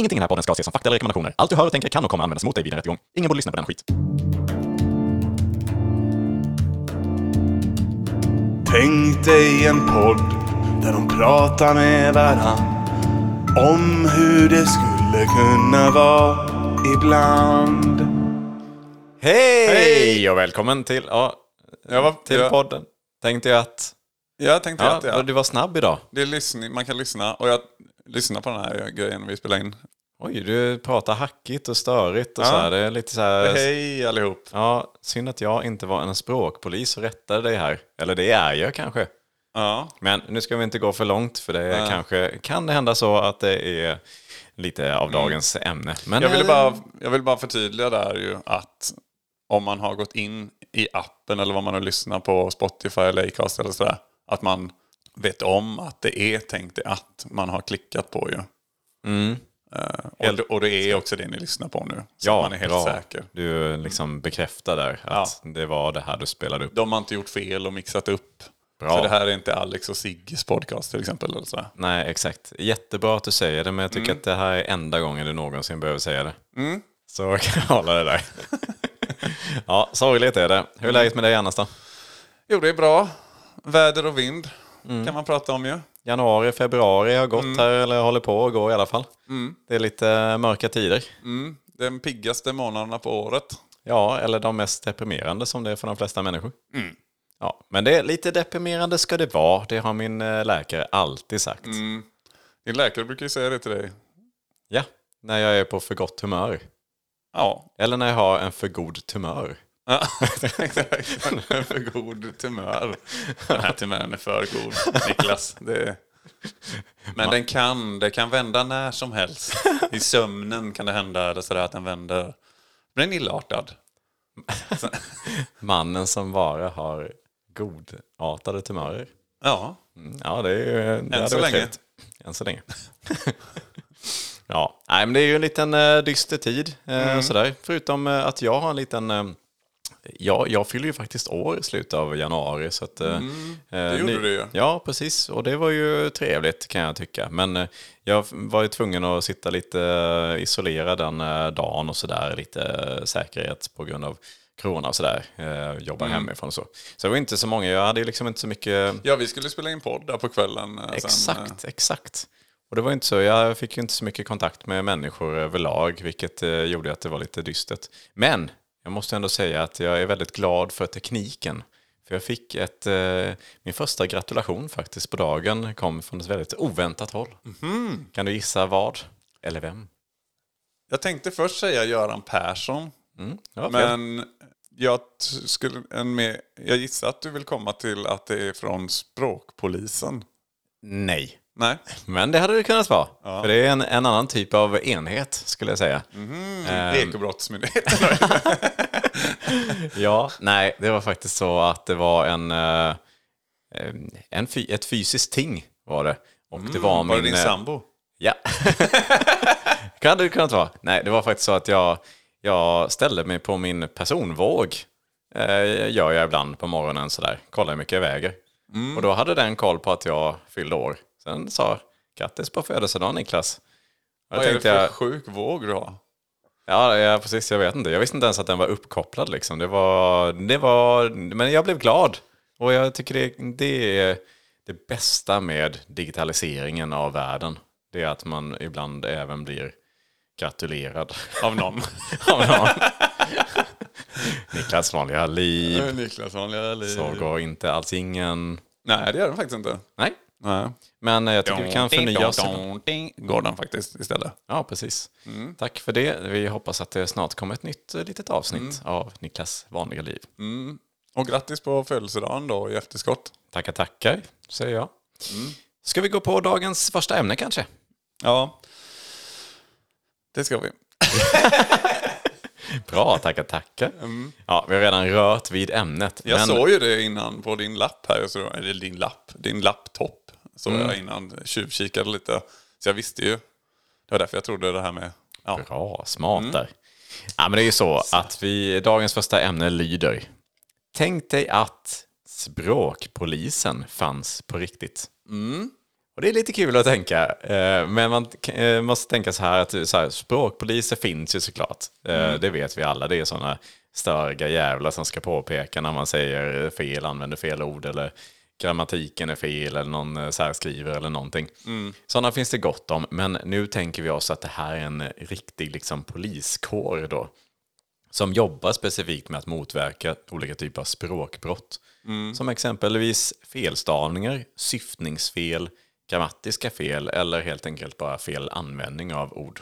Ingenting i den här podden ska ses som fakta eller rekommendationer. Allt du hör och tänker kan och kommer användas mot dig vid en rättegång. Ingen borde lyssna på den skit. Tänk dig en podd där de pratar med varann om hur det skulle kunna vara ibland. Hej! Hej! och välkommen till, ja, Jag var, till jag, podden. Tänkte jag att, jag tänkte ja, att ja, du var snabb idag. det är lyssning, man kan lyssna och jag lyssnar på den här grejen vi spelar in. Oj, du pratar hackigt och störigt och Ja. så här. Det är lite så här... Hej allihop. Ja, synd att jag inte var en språkpolis och rättade dig här. Eller det är jag kanske. Ja, Men nu ska vi inte gå för långt för det är kanske kan det hända så att det är lite av dagens ämne. Men Mm. jag, ville bara, jag vill bara förtydliga där ju att om man har gått in i appen eller vad man har lyssnat på Spotify eller Acast eller sådär. Att man vet om att det är tänkt det att man har klickat på ju. Mm. Eh, och, det, och det är också det ni lyssnar på nu. Så ja, man är helt bra. säker. Du liksom bekräftar där att det var det här du spelade upp. De har inte gjort fel och mixat upp. Bra. Så det här är inte Alex och Sigges podcast till exempel. Eller sådär. Nej, exakt. Jättebra att du säger det, men jag tycker Mm. att det här är enda gången du någonsin behöver säga det. Så kan jag hålla det där. ja, sorgligt är det. Hur är läget med dig annars då? Jo, det är bra. Väder och vind Mm. kan man prata om ju. Januari, februari har Mm. gått här, eller håller på att gå i alla fall. Det är lite mörka tider. Mm. Den piggaste månaderna på året. Ja, eller de mest deprimerande som det är för de flesta människor. Mm. Ja, men det lite deprimerande ska det vara. Det har min eh, läkare alltid sagt. Mm. Din läkare brukar ju säga det till dig. Ja, när jag är på för gott humör. Ja, Eller när jag har en för god tumör. Ja, exakt. Den är för god tumör. Den här tumören är för god, Niklas. Det... Men den kan, det kan vända när som helst. I sömnen kan det hända det sådär att den vänder. Den är illartad. Mannen som bara har godartade tumörer. Ja, Mm, Ja, det är ju... det hade så länge. trevligt. Än så länge. ja, nej, men det är ju en liten uh, dyster tid. eh, Mm. sådär. Förutom eh, att jag har en liten... eh, ja, jag fyller ju faktiskt år i slutet av januari. Så att, eh, det gjorde du ju. Ja, precis. Och det var ju trevligt kan jag tycka. Men eh, jag var ju tvungen att sitta lite eh, isolerad den eh, dagen och sådär. Lite eh, säkerhet på grund av corona och sådär. Eh, jobba Mm. hemifrån och så. Så det var inte så många. Jag hade ju liksom inte så mycket... ja vi skulle spela in podd där på kvällen. eh, Sen, Exakt, exakt. Och det var inte så, jag fick ju inte så mycket kontakt med människor överlag, vilket eh, gjorde att det var lite dystert. Men jag måste ändå säga att jag är väldigt glad för tekniken. För jag fick ett, eh, min första gratulation faktiskt på dagen kom från ett väldigt oväntat håll. Kan du gissa vad? Eller vem? Jag tänkte först säga Göran Persson. Mm. Men jag, skulle, en med, jag gissar att du vill komma till att det är från språkpolisen. Nej. Nej? Men det hade det kunnat vara. För det är en, en annan typ av enhet, skulle jag säga. Mm. Ehm, Ekobrottsmyndigheten. Ja, nej, det var faktiskt så att det var en, eh, en ett fysiskt ting var det. Och det var Mm, Var det min... din eh, sambo? Ja. kan det kunnat vara. Nej, det var faktiskt så att jag, jag ställde mig på min personvåg. Eh, gör jag ibland på morgonen sådär. Kollar hur mycket jag väger. Mm. Och då hade den koll på att jag fyllde år. Sen sa grattis på födelsedagen Niklas. Och Vad är det för jag, sjuk våg du har? Ja, ja, precis. Jag vet inte. Jag visste inte ens att den var uppkopplad. Liksom. Det var, det var, men jag blev glad. Och jag tycker det, det är det bästa med digitaliseringen av världen. Det är att man ibland även blir gratulerad Av någon? av någon. Niklas vanliga liv. Niklas vanliga liv. Så går inte alls ingen... Nej, det gör den faktiskt inte. Nej, Nej. men jag tycker vi kan förnya oss. Går den faktiskt istället. Ja, precis. Tack för det. Vi hoppas att det snart kommer ett nytt eh, litet avsnitt av Niklas vanliga liv. Och grattis på födelsedagen då i efterskott. Tackar, tackar, säger jag. Ska vi gå på dagens första ämne kanske? Ja, det ska vi. Bra, tackar, tackar. Ja, vi har redan rört vid ämnet. Jag men- såg ju det innan på din lapp här. Så, eller din lapp, din lapptopp. Såg jag innan, tjuvkikade lite. Så jag visste ju. Det var därför jag trodde det här med... Ja, Bra, smart där. Ja, men det är ju så att vi, dagens första ämne lyder. Tänk dig att språkpolisen fanns på riktigt. Och det är lite kul att tänka. eh, Men man eh, måste tänka så här att så här, språkpoliser finns ju såklart. Eh, Det vet vi alla. Det är sådana störiga jävlar som ska påpeka när man säger fel, använder fel ord eller grammatiken är fel eller någon eh, särskriver eller någonting. Sådana finns det gott om. Men nu tänker vi oss att det här är en riktig liksom, poliskår då som jobbar specifikt med att motverka olika typer av språkbrott. Som exempelvis felstavningar, syftningsfel, grammatiska fel eller helt enkelt bara fel användning av ord.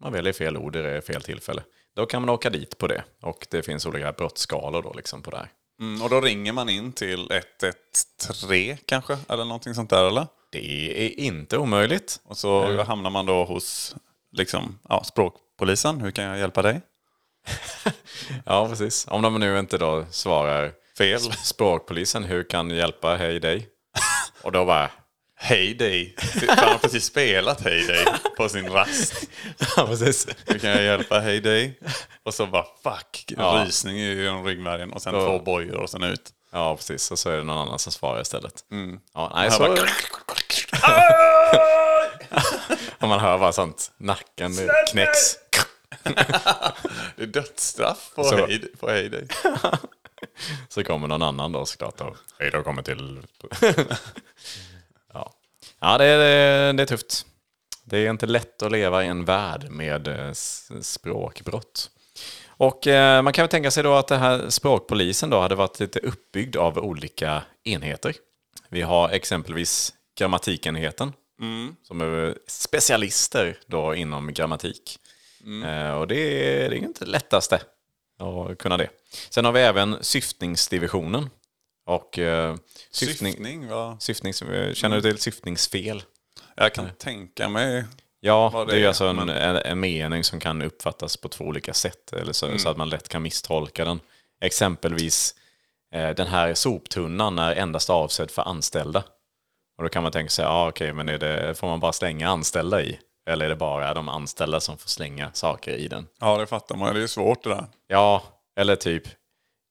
Man väljer fel ord i fel tillfälle. Då kan man åka dit på det. Och det finns olika brottsskalor då liksom på det här. Mm, och då ringer man in till 113 kanske, eller någonting sånt där eller? Det är inte omöjligt. Och så hamnar man då hos liksom, ja, språkpolisen. Hur kan jag hjälpa dig? Ja, precis. Om de nu inte då svarar Fel. språkpolisen, hur kan hjälpa hej dig? Och då bara, Hej dig. Han har precis spelat Hej dig på sin rast. ja precis. Hur kan jag hjälpa Hej dig? Och så bara fuck, Ja. rysning i genom ryggmärgen och sen Då- två bojor och sen ut. Ja, precis. Och så är det någon annan som svarar istället. Ja, nej, så... bara- Och man hör bara sånt, nacken knäcks. Det är dödsstraff på, Så- hej, på Hej dig. Så kommer någon annan då såklart. Då, kommer till... ja, det, är, det är tufft. Det är inte lätt att leva i en värld med eh, språkbrott. Och eh, man kan väl tänka sig då att det här språkpolisen då hade varit lite uppbyggd av olika enheter. Vi har exempelvis grammatikenheten som är specialister då inom grammatik. Eh, och det är, det är inte det lättaste att kunna det. Sen har vi även syftningsdivisionen. Och eh, syftning, Syftning, va? syftnings, känner du till syftningsfel? Jag kan tänka mig. Ja, det det är är, alltså en, men- en, en mening som kan uppfattas på två olika sätt. Eller så, så att man lätt kan misstolka den. Exempelvis, eh, den här soptunnan är endast avsedd för anställda. Och då kan man tänka sig, ah, okej, men är det, får man bara slänga anställda i? Eller är det bara de anställda som får slänga saker i den? Ja, det fattar man. Det är svårt det där. Ja, eller typ,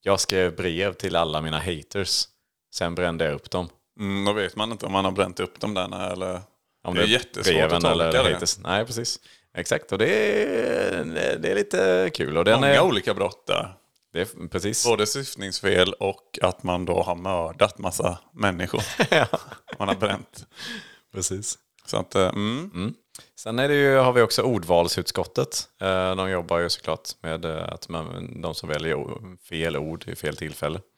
jag skrev brev till alla mina haters. Sen brände jag upp dem. Mm, då vet man inte om man har bränt upp dem där eller... Om det är jättesvårt breven att tolka eller det. haters. Nej, precis. Exakt, och det är, det är lite kul. Och den Många är, olika brott där. det är, precis. Både syftningsfel och att man då har mördat massa människor. Man har bränt. precis. Så att, eh, mm. Sen är det ju, har vi också ordvalsutskottet. Eh, De jobbar ju såklart med eh, att man, de som väljer fel ord i fel tillfälle.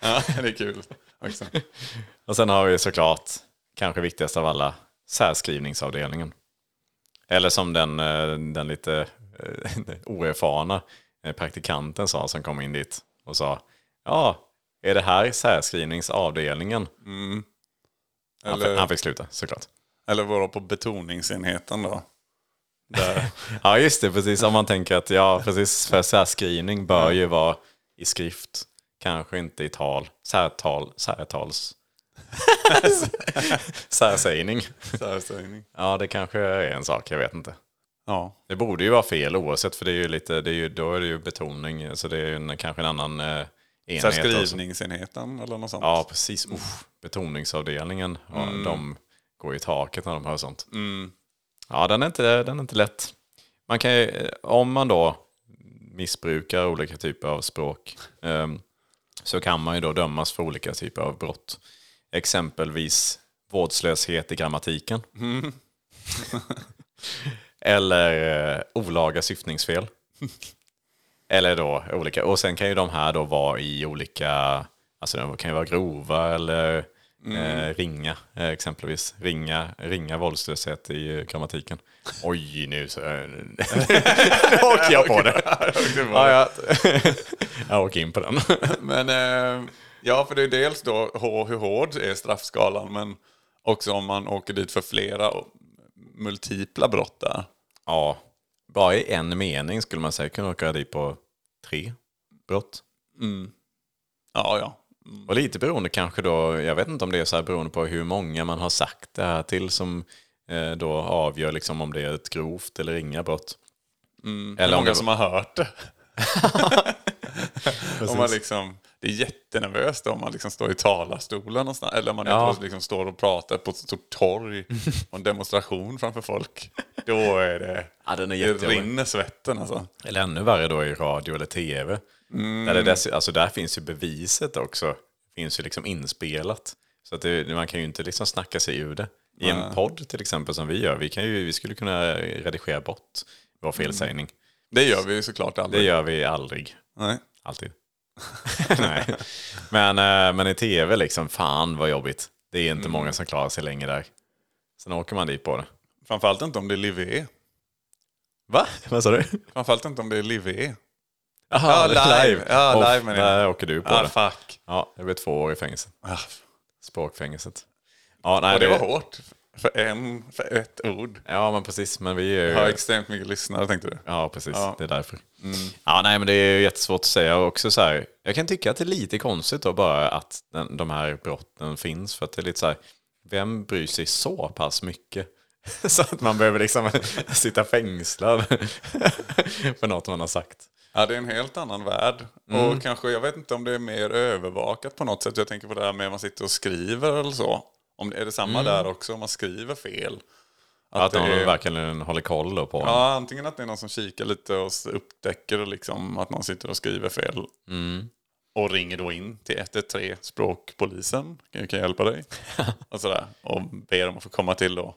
Ja, det är kul. Också. Och sen har vi såklart, kanske viktigast av alla, särskrivningsavdelningen. Eller som den, eh, den lite oerfarna praktikanten sa som kom in dit och sa Ja, är det här särskrivningsavdelningen? Han, fick, Eller, han fick sluta såklart. Eller vara på betoningsenheten då. Där. Ja, just det. Precis. Om man tänker att ja, precis för särskrivning bör ju vara i skrift. Kanske inte i tal. Särtal, särtals. Särsägning. Särsägning. Ja, det kanske är en sak. Jag vet inte. Ja. Det borde ju vara fel oavsett för det är ju lite, det är ju, då är det ju betoning. Så det är ju en, kanske en annan eh, enhet. Särskrivningsenheten eller något sånt. Ja, precis. Uff, betoningsavdelningen. Mm. De går i taket när de hör sånt. Ja, den är, inte, den är inte lätt. Man kan ju, eh, om man då missbrukar olika typer av språk ehm, så kan man ju då dömas för olika typer av brott. Exempelvis vårdslöshet i grammatiken. Eller eh, olaga syftningsfel. Eller då olika, och sen kan ju de här då vara i olika, alltså de kan ju vara grova eller eh, ringa eh, exempelvis. Ringa, ringa våldslöshet i eh, grammatiken. Oj, nu så... eh, nu åker jag på det. ja, ja. jag åker in på den. Men eh, ja, för det är dels då hur hård är straffskalan, men också om man åker dit för flera multipla brott där. ja, bara i en mening skulle man säga kunna åka dit på tre brott. Ja, ja. Och lite beroende kanske då, jag vet inte om det är så här beroende på hur många man har sagt det här till som eh, då avgör liksom om det är ett grovt eller inga brott. Hur Eller om många det, som har hört det. om man liksom, det är jättenervöst om man liksom står i talarstolen någonstans. Eller om man Ja. liksom står och pratar på ett stort torg och en demonstration framför folk. Då är det... Ja, den är det rinner svetten alltså. Eller ännu värre då i radio eller tv. Där, det dess, alltså där finns ju beviset också. finns ju liksom inspelat. Så att det, man kan ju inte liksom snacka sig ur det. I en podd till exempel som vi gör, vi, kan ju, vi skulle kunna redigera bort vår felsägning. Det gör vi såklart Det aldrig. gör vi aldrig. Nej. Alltid. Nej. Men, eh, men i tv liksom, fan vad jobbigt. Det är inte många som klarar sig länge där. Sen åker man dit på det. Framförallt inte om det är live. Va? Vad sa du? Framförallt inte om det är live. Aha, live. Ja, live jag. Där åker du på Ah, det. fuck. Ja, det blir två år i fängelse. Ah, Språkfängelset. Ja, nej, och det var hårt. För, en, för ett ord. Ja, men precis. Men vi är Jag har ju... extremt mycket lyssnare tänkte du. Ja, precis. Ja. Mm. Det är därför. Ja, nej, men det är jättesvårt att säga. Också så här, jag kan tycka att det är lite konstigt då bara att den, de här brotten finns. För att det är lite så här, vem bryr sig så pass mycket? så att man behöver liksom sitta fängslad för något man har sagt. Ja, det är en helt annan värld. Mm. Och kanske, jag vet inte om det är mer övervakat på något sätt. Jag tänker på det här med att man sitter och skriver eller så. Om det, är det samma där också, om man skriver fel? Mm. Att, det någon är- verkligen håller koll på en. Ja, antingen att det är någon som kikar lite och upptäcker liksom att någon sitter och skriver fel. Mm. Och ringer då in till 113 språkpolisen. Kan kan jag hjälpa dig? och sådär. Och ber dem att få komma till då.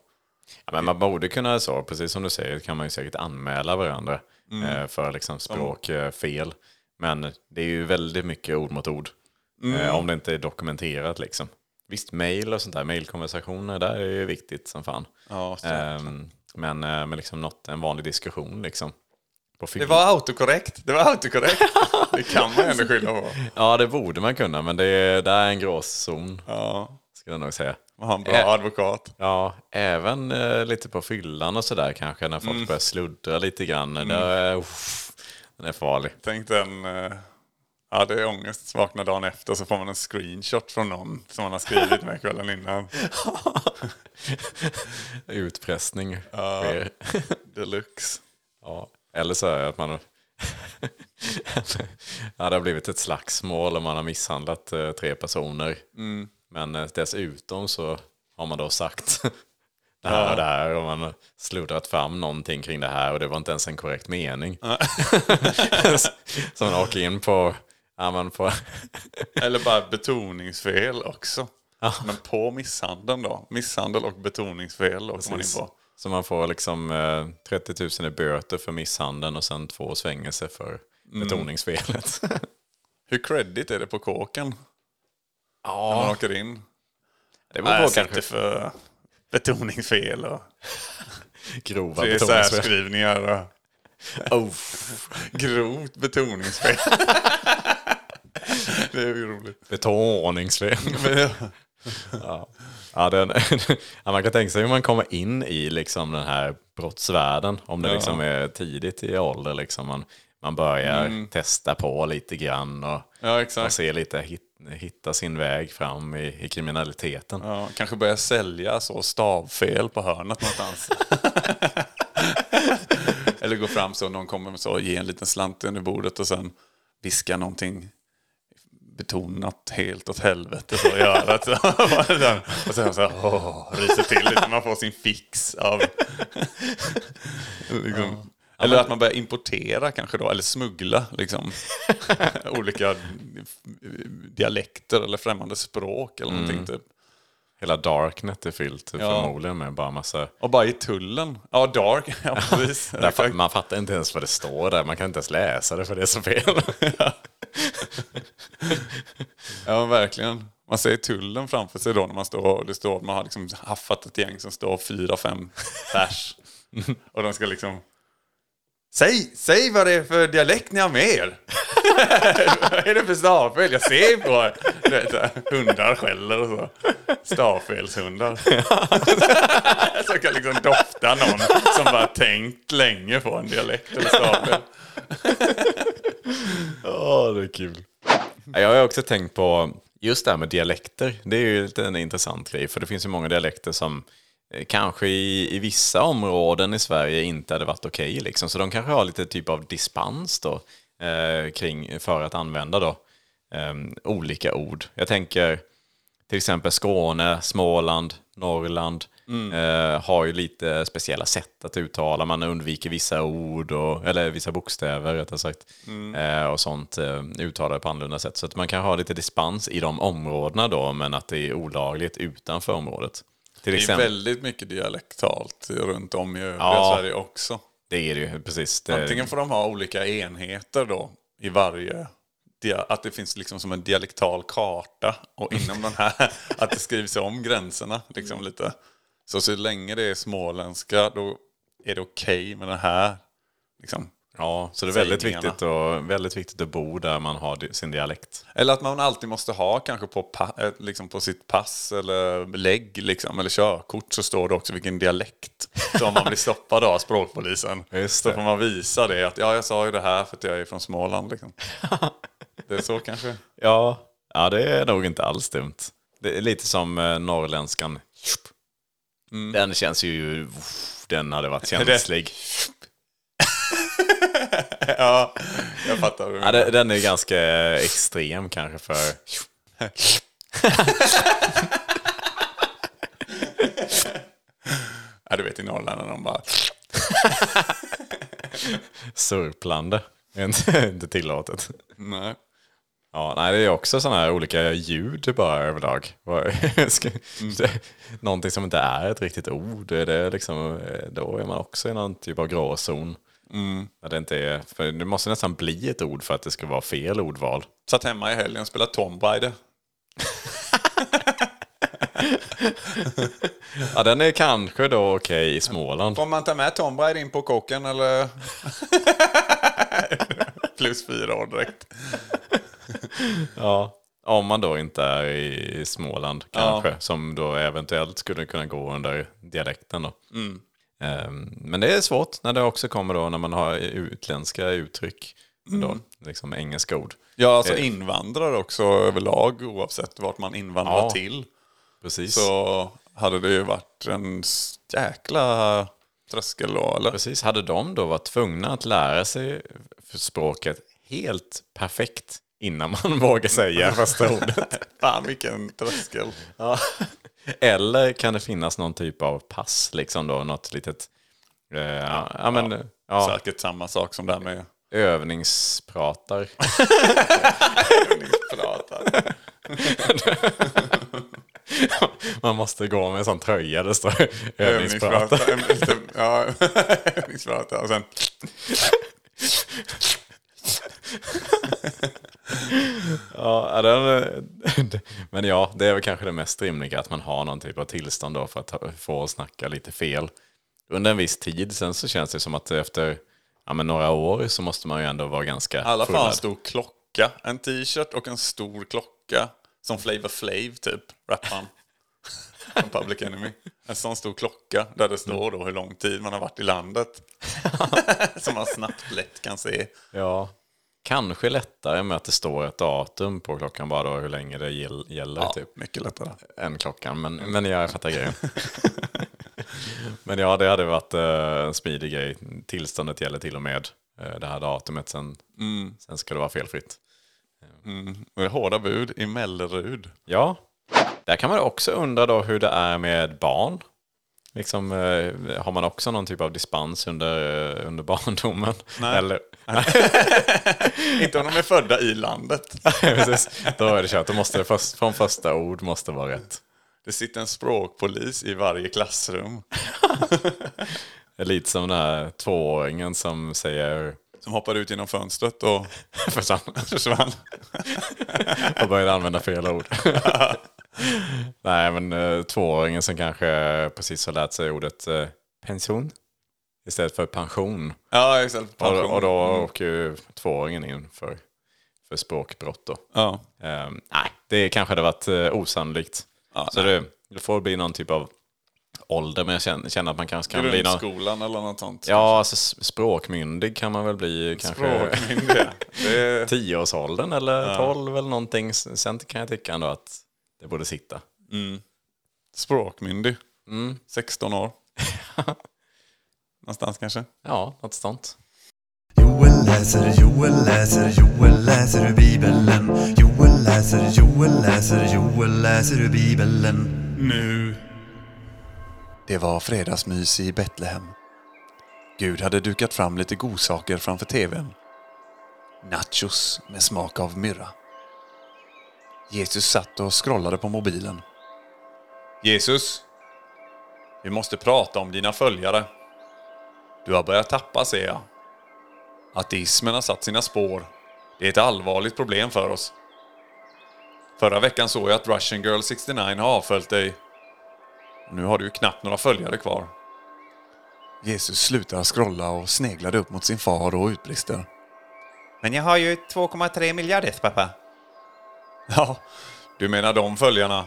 Ja, men man borde kunna så, precis som du säger, kan man ju säkert anmäla varandra Mm. eh, för liksom språkfel. Men det är ju väldigt mycket ord mot ord. Mm. Eh, om det inte är dokumenterat liksom. Visst, mail och sånt där, mailkonversationer, där är ju viktigt som fan. Ja. Ehm, men eh, men liksom något, en vanlig diskussion liksom. Det var autokorrekt. Det var autokorrekt. det kan man ändå skylla på. Ja, det borde man kunna, men det är, det är en gråzon, Ja, skulle jag nog säga. Har en bra Ä- advokat. Ja, även eh, lite på fyllan och sådär kanske när folk Mm. börjar sluddra lite grann. Det är, uff, den är farlig. Tänk den... eh, Ja, det är ångest. Vaknar dagen efter så får man en screenshot från någon som man har skrivit med kvällen innan. Utpressning sker. Deluxe. Ja. Eller så är det att man ja, det har blivit ett slagsmål och man har misshandlat eh, tre personer. Mm. Men eh, dessutom så har man då sagt det här och det här och man har sluddrat fram någonting kring det här och det var inte ens en korrekt mening. så man åker in på, ja, man på Eller bara betoningsfel också. Men på misshandeln då. Misshandel och betoningsfel åker man in på. Så man får liksom eh, 30 000 i böter för misshandeln och sen två års fängelse för Mm. betoningsfelet. Hur credit är det på kåken? När man ja, åker in? det beror på kanske för betoningsfel och grova betoningsfel. och Oh. grovt betoningsfel. det är ju roligt. Betoningsfel. ja. Ja, den, ja, man kan tänka sig hur man kommer in i liksom den här brottsvärlden. Om det Ja. liksom är tidigt i ålder. Liksom man, man börjar Mm. testa på lite grann och, Ja, och se lite, hit, hitta sin väg fram i, i kriminaliteten. Ja, kanske börja sälja så stavfel på hörnet någonstans. Eller gå fram så någon kommer så, ge en liten slant under bordet och sen viska någonting betonat helt åt helvete att göra det. och sen så här, åh, ryser till lite. Man får sin fix av... liksom. Eller att man börjar importera kanske då, eller smuggla liksom. olika dialekter eller främmande språk eller någonting typ. Hela Darknet är fyllt Ja. förmodligen med bara massa... Och bara i tullen. Ja, dark. Ja, precis. Där, fa- man fattar inte ens vad det står där. Man kan inte ens läsa det för det är så fel. ja, verkligen. Man ser tullen framför sig då när man står det står man har liksom haffat ett gäng som står fyra, fem pers. Och de ska liksom... Säg, säg vad det är för dialekt ni har med er. vad är det för stavfel? Jag ser på er. Vet, så här, hundar skäller och så. Stavfelshundar. som kan liksom dofta någon som bara tänkt länge på en dialekt eller stavfel. Åh, det är kul. Jag har också tänkt på just det här med dialekter. Det är ju en intressant grej. För det finns ju många dialekter som kanske i, i vissa områden i Sverige inte hade varit okej. liksom. Så de kanske har lite typ av dispens då, eh, kring, för att använda då. ehm, olika ord. Jag tänker till exempel Skåne, Småland, Norrland eh, har ju lite speciella sätt att uttala. Man undviker vissa ord, och, eller vissa bokstäver rättare sagt. Eh, och sånt eh, uttalar på annorlunda sätt. Så att man kan ha lite dispens i de områdena då, men att det är olagligt utanför området. Till Det är exempel, väldigt mycket dialektalt runt om i övriga Ja. Sverige också. det är det ju precis. Det, Antingen får de ha olika enheter då i varje dia- att det finns liksom som en dialektal karta och inom den här att det skrivs om gränserna liksom lite. Så så länge det är småländska då är det okej med den här liksom. Ja, så det är väldigt viktigt, och, väldigt viktigt att bo där man har sin dialekt. Eller att man alltid måste ha kanske på, eh, liksom på sitt pass eller lägg liksom, eller körkort så står det också vilken dialekt. Så om man blir stoppad av språkpolisen Just så får man visa det. Att ja, jag sa ju det här för att jag är från Småland. Liksom. Det är så kanske. Ja, ja, det är nog inte alls dumt. Det är lite som eh, norrländskan. Den känns ju... Den hade varit känslig. Ja, jag fattar. Ja, den är ganska extrem kanske för... Ja, du vet i Norrland när de bara... Surplande. Är inte, inte tillåtet. Nej. Ja, nej, det är också sådana här olika ljud bara överlag. Det- Någonting som inte är ett riktigt ord, är det liksom, då är man också i någon typ av gråzon. När det, inte är, för det måste nästan bli ett ord för att det ska vara fel ordval. Satt hemma i helgen och spelade Tomb Raider. Ja, den är kanske då okej i Småland. Får man ta med Tomb Raider in på kocken eller? Plus fyra år direkt. Ja. Om man då inte är i Småland kanske, som då eventuellt skulle kunna gå under dialekten då. Ehm, Men det är svårt när det också kommer då när man har utländska uttryck, då, liksom engelska ord. Ja, alltså Eh. invandrare också överlag oavsett vart man invandrar Ja. till. Precis. Så hade det ju varit en jäkla tröskel då, eller? Precis. Hade de då varit tvungna att lära sig språket helt perfekt innan man vågar säga första ordet? Fan vilken tröskel. Ja. Eller kan det finnas någon typ av pass, liksom då, något litet... Eh, ja, ja, men, ja, Säkert samma sak som det här med övningspratar. övningspratar. Man måste gå med en sån tröja det står övningspratar. Övningspratar. Ja, övningspratar. Och sen... Ja, den, men ja, det är väl kanske det mest rimliga att man har någon typ av tillstånd då för att få snacka lite fel. Under en viss tid, sen så känns det som att efter ja, men några år så måste man ju ändå vara ganska alla fall en stor klocka. En t-shirt och en stor klocka. Som Flavor Flav typ, rapparen. Från Public Enemy. En sån stor klocka där det står då hur lång tid man har varit i landet. Som man snabbt lätt kan se. Ja, kanske lättare med att det står ett datum på klockan bara då hur länge det gäll- gäller Ja, typ. mycket lättare. än klockan. Men, men jag fattar grejen. men ja, det hade varit eh, en smidig grej. Tillståndet gäller till och med eh, det här datumet. Sen, sen ska det vara felfritt. Det är hårda bud i Mellerud. Ja, där kan man också undra då hur det är med barn. Liksom, eh, har man också någon typ av dispens under, eh, under barndomen? Nej. Eller, Inte om de är födda i landet. precis, då är det kört. Då måste det först, från första ord måste vara rätt. Det sitter en språkpolis i varje klassrum. Det är lite som den här tvååringen som säger Som hoppar ut genom fönstret och försvann. försvann. och började använda fel ord. Nej, men eh, tvååringen som kanske precis har lärt sig ordet eh, pension istället för pension. Ja, istället för Och, pension. och då åker ju tvååringen in för, för språkbrott. Då. Ja. Eh, nej, det kanske hade varit eh, osannolikt. Ja, Så det, det får bli någon typ av ålder, men jag känner, känner att man kanske kan bli någon... Grundskolan eller något sånt. Ja, alltså språkmyndig kan man väl bli kanske... Språkmyndiga. Det är... Tioårsåldern eller tolv eller någonting. Sen kan jag tycka ändå att det borde sitta. Språkmyndig. Mm. 16 år. Någonstans kanske. Ja, något sånt. Joel läser, Joel läser, Joel läser ur Bibeln. Joel läser, Joel läser, Joel läser ur Bibeln. Nu. Det var fredagsmys i Betlehem. Gud hade dukat fram lite godsaker framför tvn. Nachos med smak av myrra. Jesus satt och scrollade på mobilen. Jesus, vi måste prata om dina följare. Du har börjat tappa, ser jag. Ateismen har satt sina spår. Det är ett allvarligt problem för oss. Förra veckan såg jag att Russian Girl 69 har avföljt dig. Nu har du ju knappt några följare kvar. Jesus slutar scrolla och sneglade upp mot sin far och utbrister. Men jag har ju 2,3 miljarder pappa. Ja, du menar de följarna.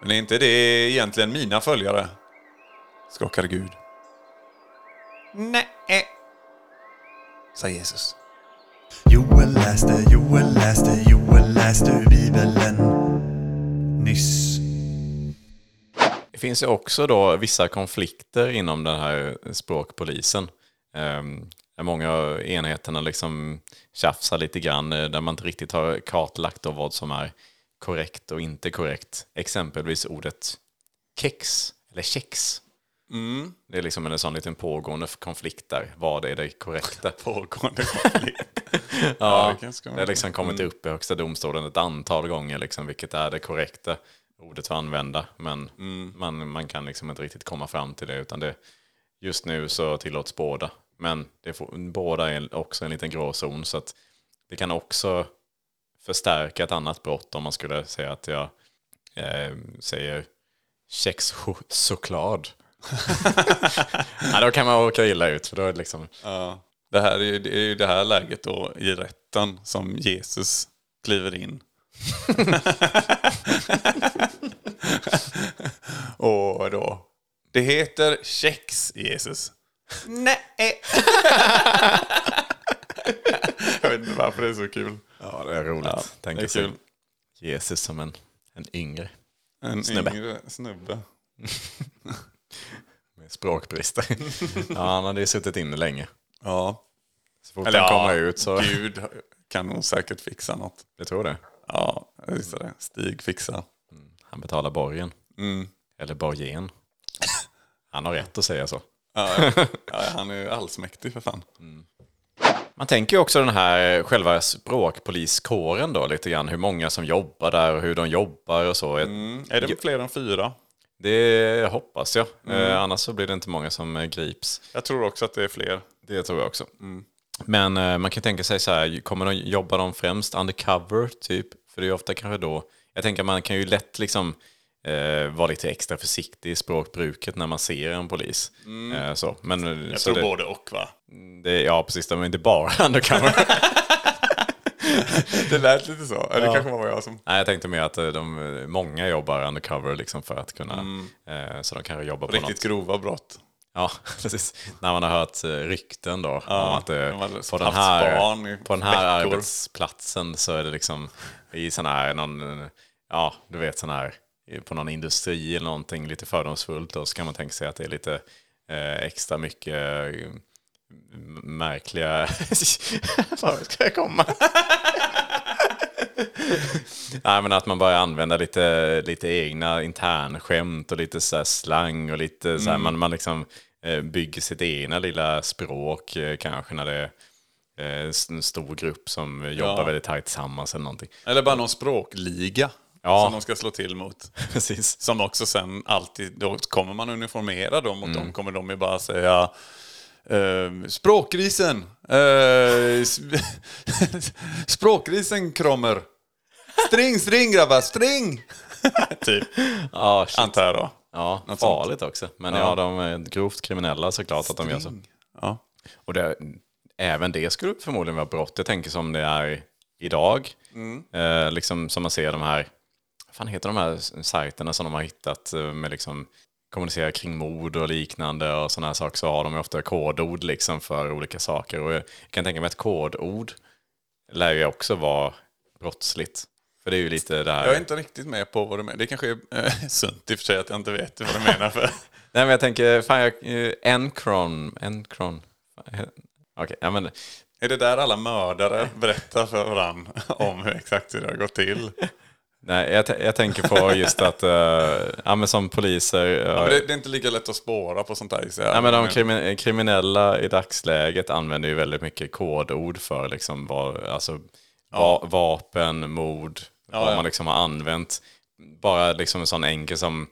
Men är inte det egentligen mina följare? Skakade Gud, Nej. sa Jesus. Joel läste, Joel läste, Joel läste ur Bibeln. Nyss. Det finns ju också då vissa konflikter inom den här språkpolisen. Där många av enheterna liksom tjafsar lite grann, eh, där man inte riktigt har kartlagt då vad som är korrekt och inte korrekt. Exempelvis ordet kex, eller kex. Det är liksom en sån liten pågående konflikt där. Vad är det korrekta? Pågående konflikt. Ja, det kanske det har liksom kommit upp i Högsta domstolen ett antal gånger, liksom, vilket är det korrekta ordet att använda. Men man, man kan liksom inte riktigt komma fram till det, utan det, just nu så tillåts båda. Men det får, båda är också en liten gråzon, så att det kan också förstärka ett annat brott om man skulle säga att jag eh, säger kexchoklad. ja, då kan man åka illa ut, för då är det liksom... Ja. Det här är ju det, är ju det här läget då i rätten som Jesus kliver in. och då. Det heter kex, Jesus. Nej. Jag vet inte varför det är så kul. Ja, det är roligt. Ja, Tänk det är sig kul. Jesus som en, en yngre En Snubbe. yngre snubbe. med språkbrister. ja, han hade ju suttit inne länge. Ja. Så fort Eller han ja, kommer ut så... Gud kan nog säkert fixa något. Jag tror det. Ja, jag visste det. Stig fixar. Han betalar borgen. Mm. Eller borgen. Han har rätt att säga så. Ja, ja. han är ju allsmäktig för fan. Man tänker ju också den här själva språkpoliskåren då lite grann. Hur många som jobbar där och hur de jobbar och så. Mm. Är det fler än fyra? Det hoppas jag. Mm. Eh, annars så blir det inte många som eh, grips. Jag tror också att det är fler. Det tror jag också. Men eh, man kan tänka sig så här, kommer de jobba de främst undercover typ? För det är ofta kanske då, jag tänker man kan ju lätt liksom eh, vara lite extra försiktig i språkbruket när man ser en polis. Eh, så. Men, eh, Jag så tror det, både och va? det, ja precis, är inte bara undercover. Det lät lite så. Eller det kanske var jag som... Nej, jag tänkte mer att eh, de, eh, många jobbar undercover liksom för att kunna, eh, så de kanske jobbar på något. Riktigt grova brott. Ja, precis. När man har hört eh, rykten då om att det, på, den här, på den här veckor. arbetsplatsen så är det liksom i sån här, någon, eh, ja du vet sån här, på någon industri eller någonting lite fördomsfullt och så kan man tänka sig att det är lite eh, extra mycket eh, märkliga... Var ska jag komma? Nej, men att man börjar använda lite, lite egna internskämt och lite så slang och lite så här, man, man liksom eh, bygger sitt egna lilla språk eh, kanske när det är eh, en stor grupp som jobbar väldigt tajt tillsammans eller någonting. Eller bara någon språkliga. Ja. Som de ska slå till mot. Precis. Som också sen alltid, då kommer man uniformera dem mot Mm. dem kommer de ju bara säga eh, Språkgrisen! Eh, s- språkgrisen kommer! String, string grabbar, string! typ, Ja, shit. antar jag då. ja Något farligt också. Men ja. de är grovt kriminella såklart att de gör så. Ja. Och det, även det skulle förmodligen vara brott. Jag tänker som det är idag. Eh, liksom som man ser de här, fan heter de här sajterna som de har hittat eh, med liksom kommunicera kring mord och liknande och sådana här saker så har de ju ofta kodord liksom för olika saker. Och jag kan tänka mig att kodord lär ju också vara brottsligt. För det är ju lite det här... Jag är inte riktigt med på vad du menar. Det kanske är eh, sunt i och för sig att jag inte vet vad du menar. För. Nej men jag tänker, fan jag, eh, Encron, Encron. Okej, ja men Är det där alla mördare berättar för varandra om hur exakt hur det har gått till? Nej, jag, jag tänker på just att, uh, ja men som poliser, eh, Men det, det är inte lika lätt att spåra på sånt gissar jag. Ja, men de krimi- kriminella i dagsläget använder ju väldigt mycket kodord för liksom vad, alltså, va- vapen, mord, vad ja. man liksom har använt. Bara liksom en sån enkel som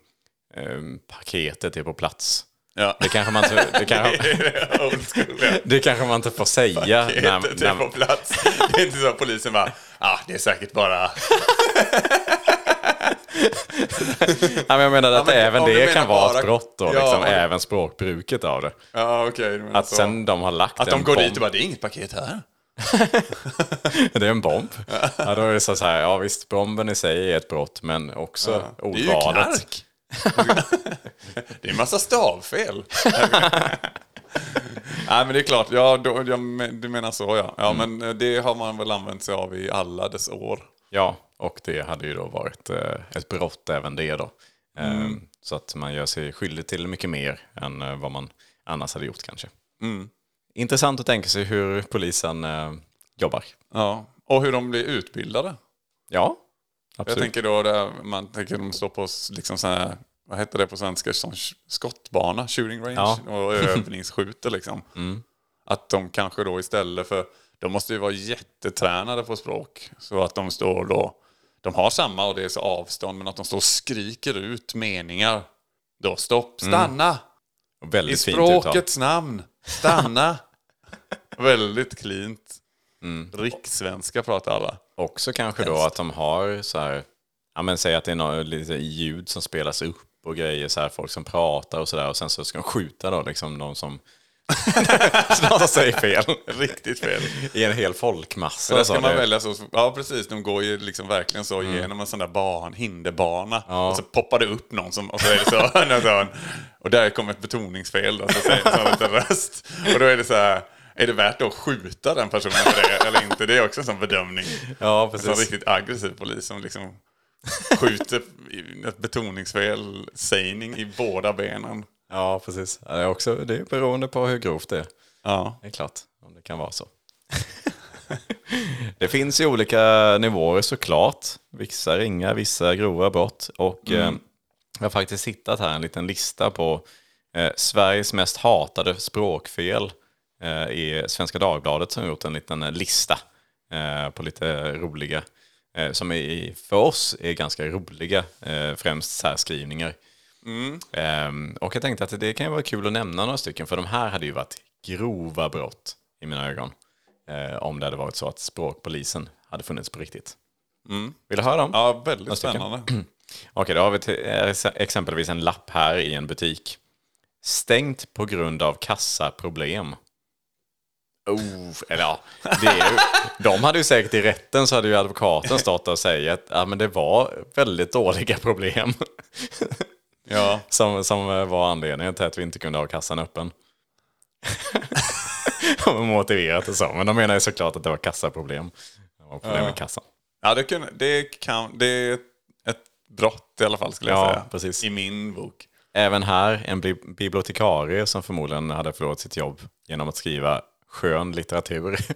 eh, paketet är på plats. Ja. Det kanske man inte, det kanske, ja. det kanske man inte får säga. när, Paketet är när, på plats. Det är inte så att polisen bara, ah, det är säkert bara... ja, men jag menar att men även det kan vara bara- ett brott då, Ja, liksom, även språkbruket av det. Ja, menar Att så. sen de har lagt Att de går bomb. dit och bara, det är inget paket här. Det är en bomb. Ja, då är det så här, ja visst, bomben i sig är ett brott, men också Det är ju ordvalet. knark. det är en massa stavfel. Nej, men det är klart. Ja, då, ja, men- du menar så, ja. Ja, Mm. men eh, det har man väl använt sig av i alla dess år. Ja, och det hade ju då varit eh, ett brott även det då. Eh, Mm. Så att man gör sig skyldig till mycket mer än vad man annars hade gjort kanske. Mm. Intressant att tänka sig hur polisen jobbar. Ja. Och hur de blir utbildade. Ja, Jag absolut. tänker då, där man tänker de står på liksom så här, vad heter det på svenska, som skottbana, shooting range Ja. och övningsskjuter liksom. Att de kanske då istället för, de måste ju vara jättetränade på språk. Så att de står då, de har samma och det är så avstånd, men att de står och skriker ut meningar. Då stopp, stanna! Och I språkets namn, stanna! Väldigt cleant. Rikssvenska pratar alla. Också kanske då att de har så här, ja men säg att det är något lite ljud som spelas upp och grejer så här, folk som pratar och sådär och sen så ska de skjuta då liksom någon som som säger fel. Riktigt fel. I en hel folkmassa. Men där ska man det- välja så, ja precis, de går ju liksom verkligen så igenom en sån där ban, hinderbana. Och så poppar det upp någon som, och så är det så, och där kommer ett betoningsfel då, så säger en röst. Och då är det så här, är det värt att skjuta den personen för det eller inte? Det är också en sån bedömning. Ja, En sån precis. riktigt aggressiv polis som liksom skjuter ett betoningsfel, sägning i båda benen. Ja, precis. Det är, också, det är beroende på hur grovt det är. Ja. Det är klart, om det kan vara så. det finns ju olika nivåer såklart. Vissa ringa, vissa grova brott. Och eh, jag har faktiskt hittat här en liten lista på eh, Sveriges mest hatade språkfel. Eh, i Svenska Dagbladet som har gjort en liten eh, lista eh, på lite roliga. Som är, för oss är ganska roliga, främst särskrivningar. Ehm, och jag tänkte att det kan ju vara kul att nämna några stycken, för de här hade ju varit grova brott i mina ögon. Om det hade varit så att språkpolisen hade funnits på riktigt. Vill du höra dem? Ja, väldigt spännande. Okej, då har vi till, exempelvis en lapp här i en butik. Stängt på grund av kassaproblem. Oh, eller ja, det är ju, de hade ju säkert i rätten så hade ju advokaten stått och sagt att ja, men det var väldigt dåliga problem. Ja. Som, som var anledningen till att vi inte kunde ha kassan öppen. De har motiverat det så, men de menar ju såklart att det var kassaproblem. Det var problem med kassan. Ja, det, kan, det, kan, det är ett brott i alla fall skulle jag Ja, säga. precis. I min bok. Även här en bi- bibliotekarie som förmodligen hade förlorat sitt jobb genom att skriva skön litteratur.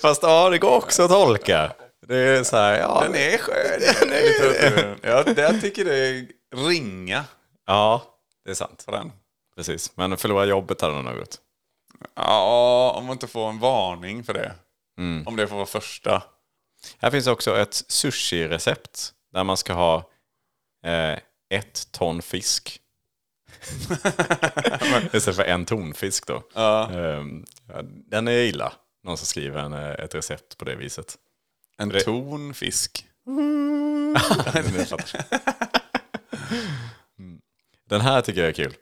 Fast ja, det går också att tolka. Det är så här, ja, Den är skön. litteraturen. ja, det- jag tycker det är ringa ja, det är sant. på den. Precis, men förlora jobbet hade de nog gjort. Ja, om man inte får en varning för det. Om det får vara första. Här finns också ett sushi-recept där man ska ha eh, ett ton fisk. Istället för en tonfisk då. Ehm, ja, den är illa. Någon som skriver en, eh, ett recept på det viset. En Det- ton fisk. Ni fattar. Mm. Den här tycker jag är kul.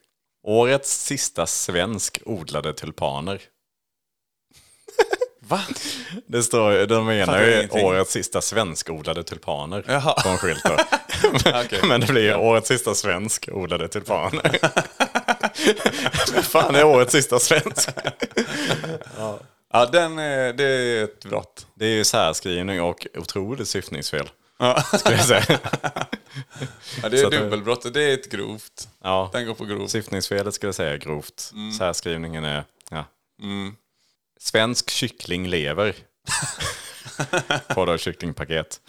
Årets sista svensk odlade tulpaner. Va? Det står, de menar ju ingenting. årets sista svensk odlade tulpaner Jaha. på en skylt. Okej. Men det blir årets sista svensk odlade tulpaner. Vad fan är årets sista svensk? Ja, den är, det är ett brott. Det är ju särskrivning och otroligt syftningsfel. Ja. Skulle jag säga. Ja, det är dubbelbrott. Det är ett grovt. Ja, Den går på grovt. syftningsfelet skulle jag säga är grovt. Mm. Särskrivningen är ja, Svensk kyckling lever. På då kycklingpaket.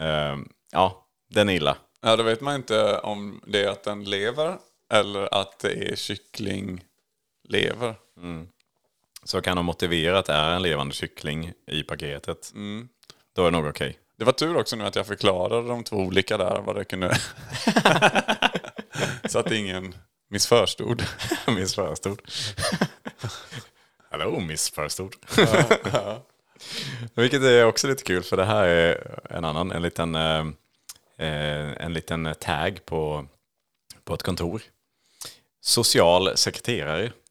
Ehm, ja, den är illa. Ja, då vet man inte om det är att den lever eller att det är kycklinglever. Så kan de motivera att det är en levande kyckling i paketet. Då är det nog okej. Det var tur också nu att jag förklarade de två olika där, vad det kunde... Så att ingen missförstod. Miss Förstord. Hallå Miss Förstord. Vilket är också lite kul för det här är en annan, en liten, eh, eh, en liten tag på, på ett kontor. Social sekreterare.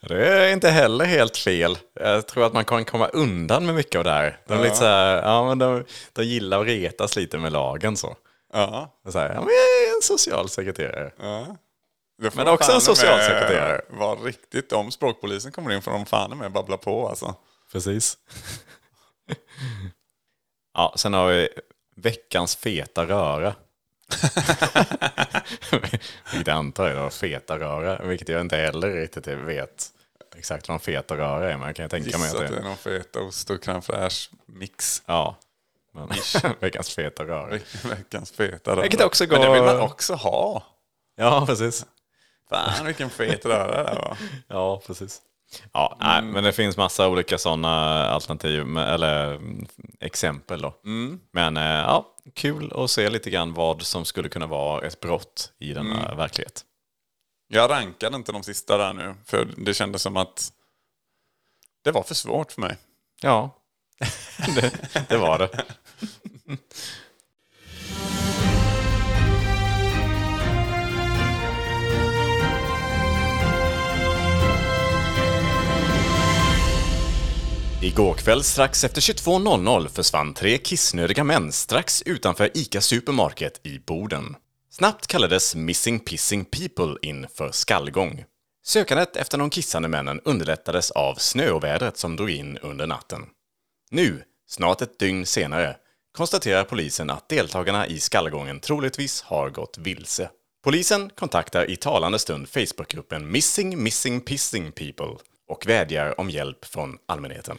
Det är inte heller helt fel. Jag tror att man kan komma undan med mycket av det här. De, är lite så här, ja, men de, de gillar att retas lite med lagen så. Ja. Så här, ja, men jag är en socialsekreterare. Får Men också en socialsekreterare. Vara riktigt, om språkpolisen kommer in får de fan med babbla på alltså. Precis. ja, sen har vi veckans feta röra. vilket jag antar är feta röra, vilket jag inte heller riktigt vet exakt vad en feta röra är, men jag kan tänka mig Gissa att att det det är är... någon fetaost och crème mix. Ja, men veckans feta röra. Veckans feta röra. Vilket också Men det vill går- man också ha. Ja, precis. Fan vilken fet röra det var. Ja, precis. Ja, nej, men det finns massa olika sådana alternativ, eller mm, exempel då. Men eh, ja, kul att se lite grann vad som skulle kunna vara ett brott i denna verklighet. Jag rankade inte de sista där nu. För det kändes som att det var för svårt för mig. Ja, det, det var det. Igår kväll strax efter 22.00 försvann tre kissnödiga män strax utanför ICA Supermarket i Boden. Snabbt kallades Missing Pissing People in för skallgång. Sökandet efter de kissande männen underlättades av snöovädret som drog in under natten. Nu, snart ett dygn senare, konstaterar polisen att deltagarna i skallgången troligtvis har gått vilse. Polisen kontaktar i talande stund Facebookgruppen Missing Missing Pissing People och vädjar om hjälp från allmänheten.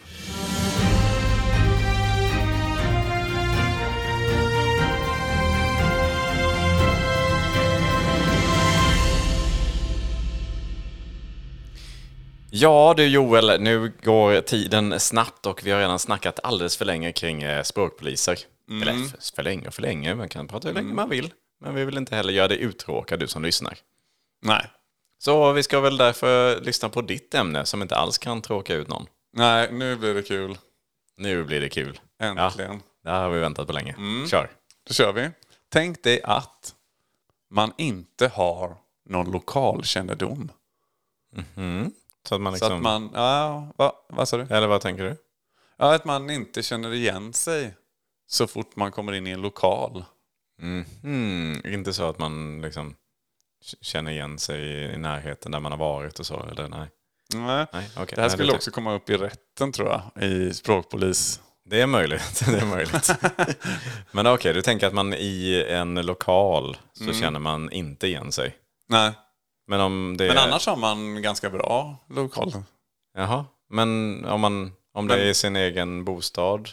Ja du Joel, nu går tiden snabbt och vi har redan snackat alldeles för länge kring eh, språkpoliser. Eller för, för länge och för länge, man kan prata hur länge man vill. Men vi vill inte heller göra dig uttråkad, du som lyssnar. Nej. Så vi ska väl därför lyssna på ditt ämne som inte alls kan tråka ut någon. Nej, nu blir det kul. Nu blir det kul. Äntligen. Ja, det här har vi väntat på länge. Kör. Då kör vi. Tänk dig att man inte har någon lokalkännedom. Så att man Så liksom... att man, ja, va, vad sa du? Eller vad tänker du? Ja, att man inte känner igen sig så fort man kommer in i en lokal. Hmm, inte så att man liksom känner igen sig i- närheten där man har varit och så, eller nej? Nej. Nej, okej. Det här Nej, skulle det- också komma upp i rätten tror jag, i språkpolis. Det är möjligt. Det är möjligt. Men okej, du tänker att man i en lokal så känner man inte igen sig. Nej, Men om det men är... annars har man ganska bra lokal. Jaha. Men om, man, om det Men- är i sin egen bostad,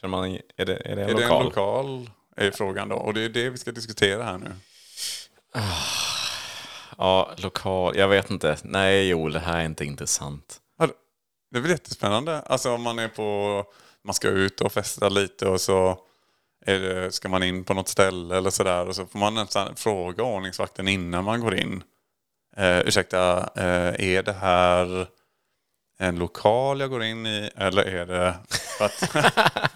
känner man, är det, är det en Är det lokal? en lokal? Är frågan då. Och det är det vi ska diskutera här nu. Ja, lokal. Jag vet inte. Nej, Joel, det här är inte intressant. Ja, Det är väl jättespännande. Alltså om man är på, man ska ut och festa lite och så är det, ska man in på något ställe eller sådär. Och så får man nästan fråga ordningsvakten innan man går in. Eh, ursäkta, eh, är det här en lokal jag går in i eller är det... Att,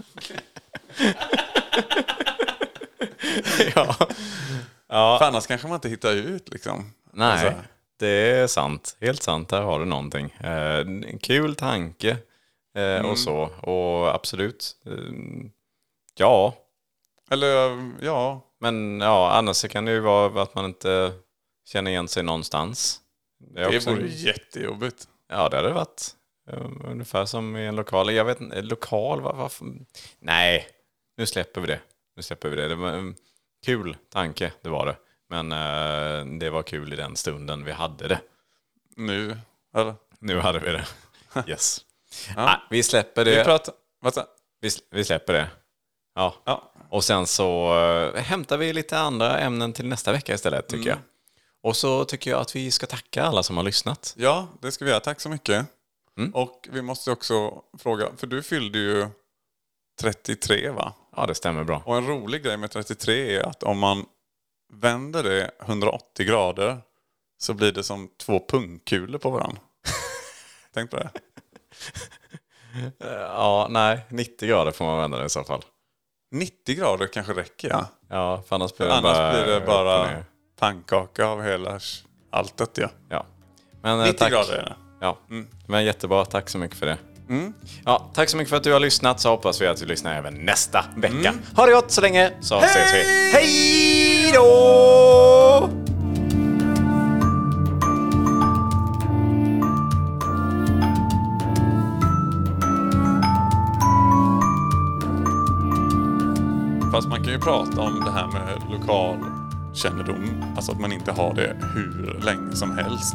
ja. för annars kanske man inte hittar ut liksom. Nej, Alltså, det är sant. Helt sant. Där har du någonting. Eh, en kul tanke eh, och så. Och absolut. Eh, ja, eller ja, men ja, annars så kan det ju vara att man inte känner igen sig någonstans. Det, är det vore jättejobbigt. Ja, det hade det varit. Eh, Ungefär som i en lokal. Jag vet inte, lokal, var- varför? Nej, nu släpper vi det. Nu släpper vi det. Det var en kul tanke, det var det. Men eh, det var kul i den stunden vi hade det. nu. Eller? Nu hade vi det. Yes. Ja. Nej, vi släpper Vi det. pratar... Vad sa- Vi, vi släpper det. Ja. Ja. Och sen så eh, hämtar vi lite andra ämnen till nästa vecka istället, tycker jag. Och så tycker jag att vi ska tacka alla som har lyssnat. ja, det ska vi göra. Tack så mycket. Mm. Och vi måste också fråga, för du fyllde ju 33 va? Ja, det stämmer bra. Och en rolig grej med 33 är att om man vänder det 180 grader så blir det som två pungkulor på varandra. Tänk på det. Ja, nej, 90 grader får man vända det i så fall. 90 grader kanske räcker ja. Ja, för annars blir det Annars bara... blir det bara pannkaka av hela alltet ja. Ja. Men, eh, 90 tack. grader är det. Ja, men jättebra. Tack så mycket för det. Mm. Ja, tack så mycket för att du har lyssnat. Så hoppas vi att du lyssnar även nästa vecka. Ha det gott så länge, så ses vi. Hej då! Fast man kan ju prata om det här med lokal kännedom. Alltså att man inte har det hur länge som helst.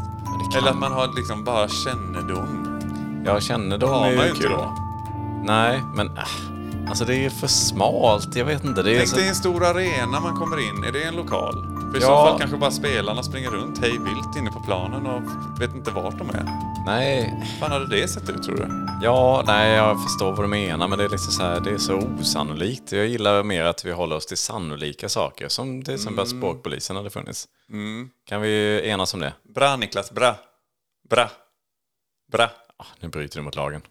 Eller att man har liksom bara kännedom. Jag känner dem är ju kul. då. Nej, men äh, alltså det är för smalt. Jag vet inte. Det är Tänk så... dig en stor arena man kommer in. Är det en lokal? För i Ja. så fall kanske bara spelarna springer runt hej vilt inne på planen och vet inte vart de är. Nej, fan hade det sett ut tror du? ja, nej, jag förstår vad du menar, men det är liksom så här, det är så osannolikt. Jag gillar mer att vi håller oss till sannolika saker, som till exempel Mm. språkpolisen hade funnits. Kan vi enas om det? Bra Niklas, bra. Bra. Bra. Ah, nu bryter du mot lagen.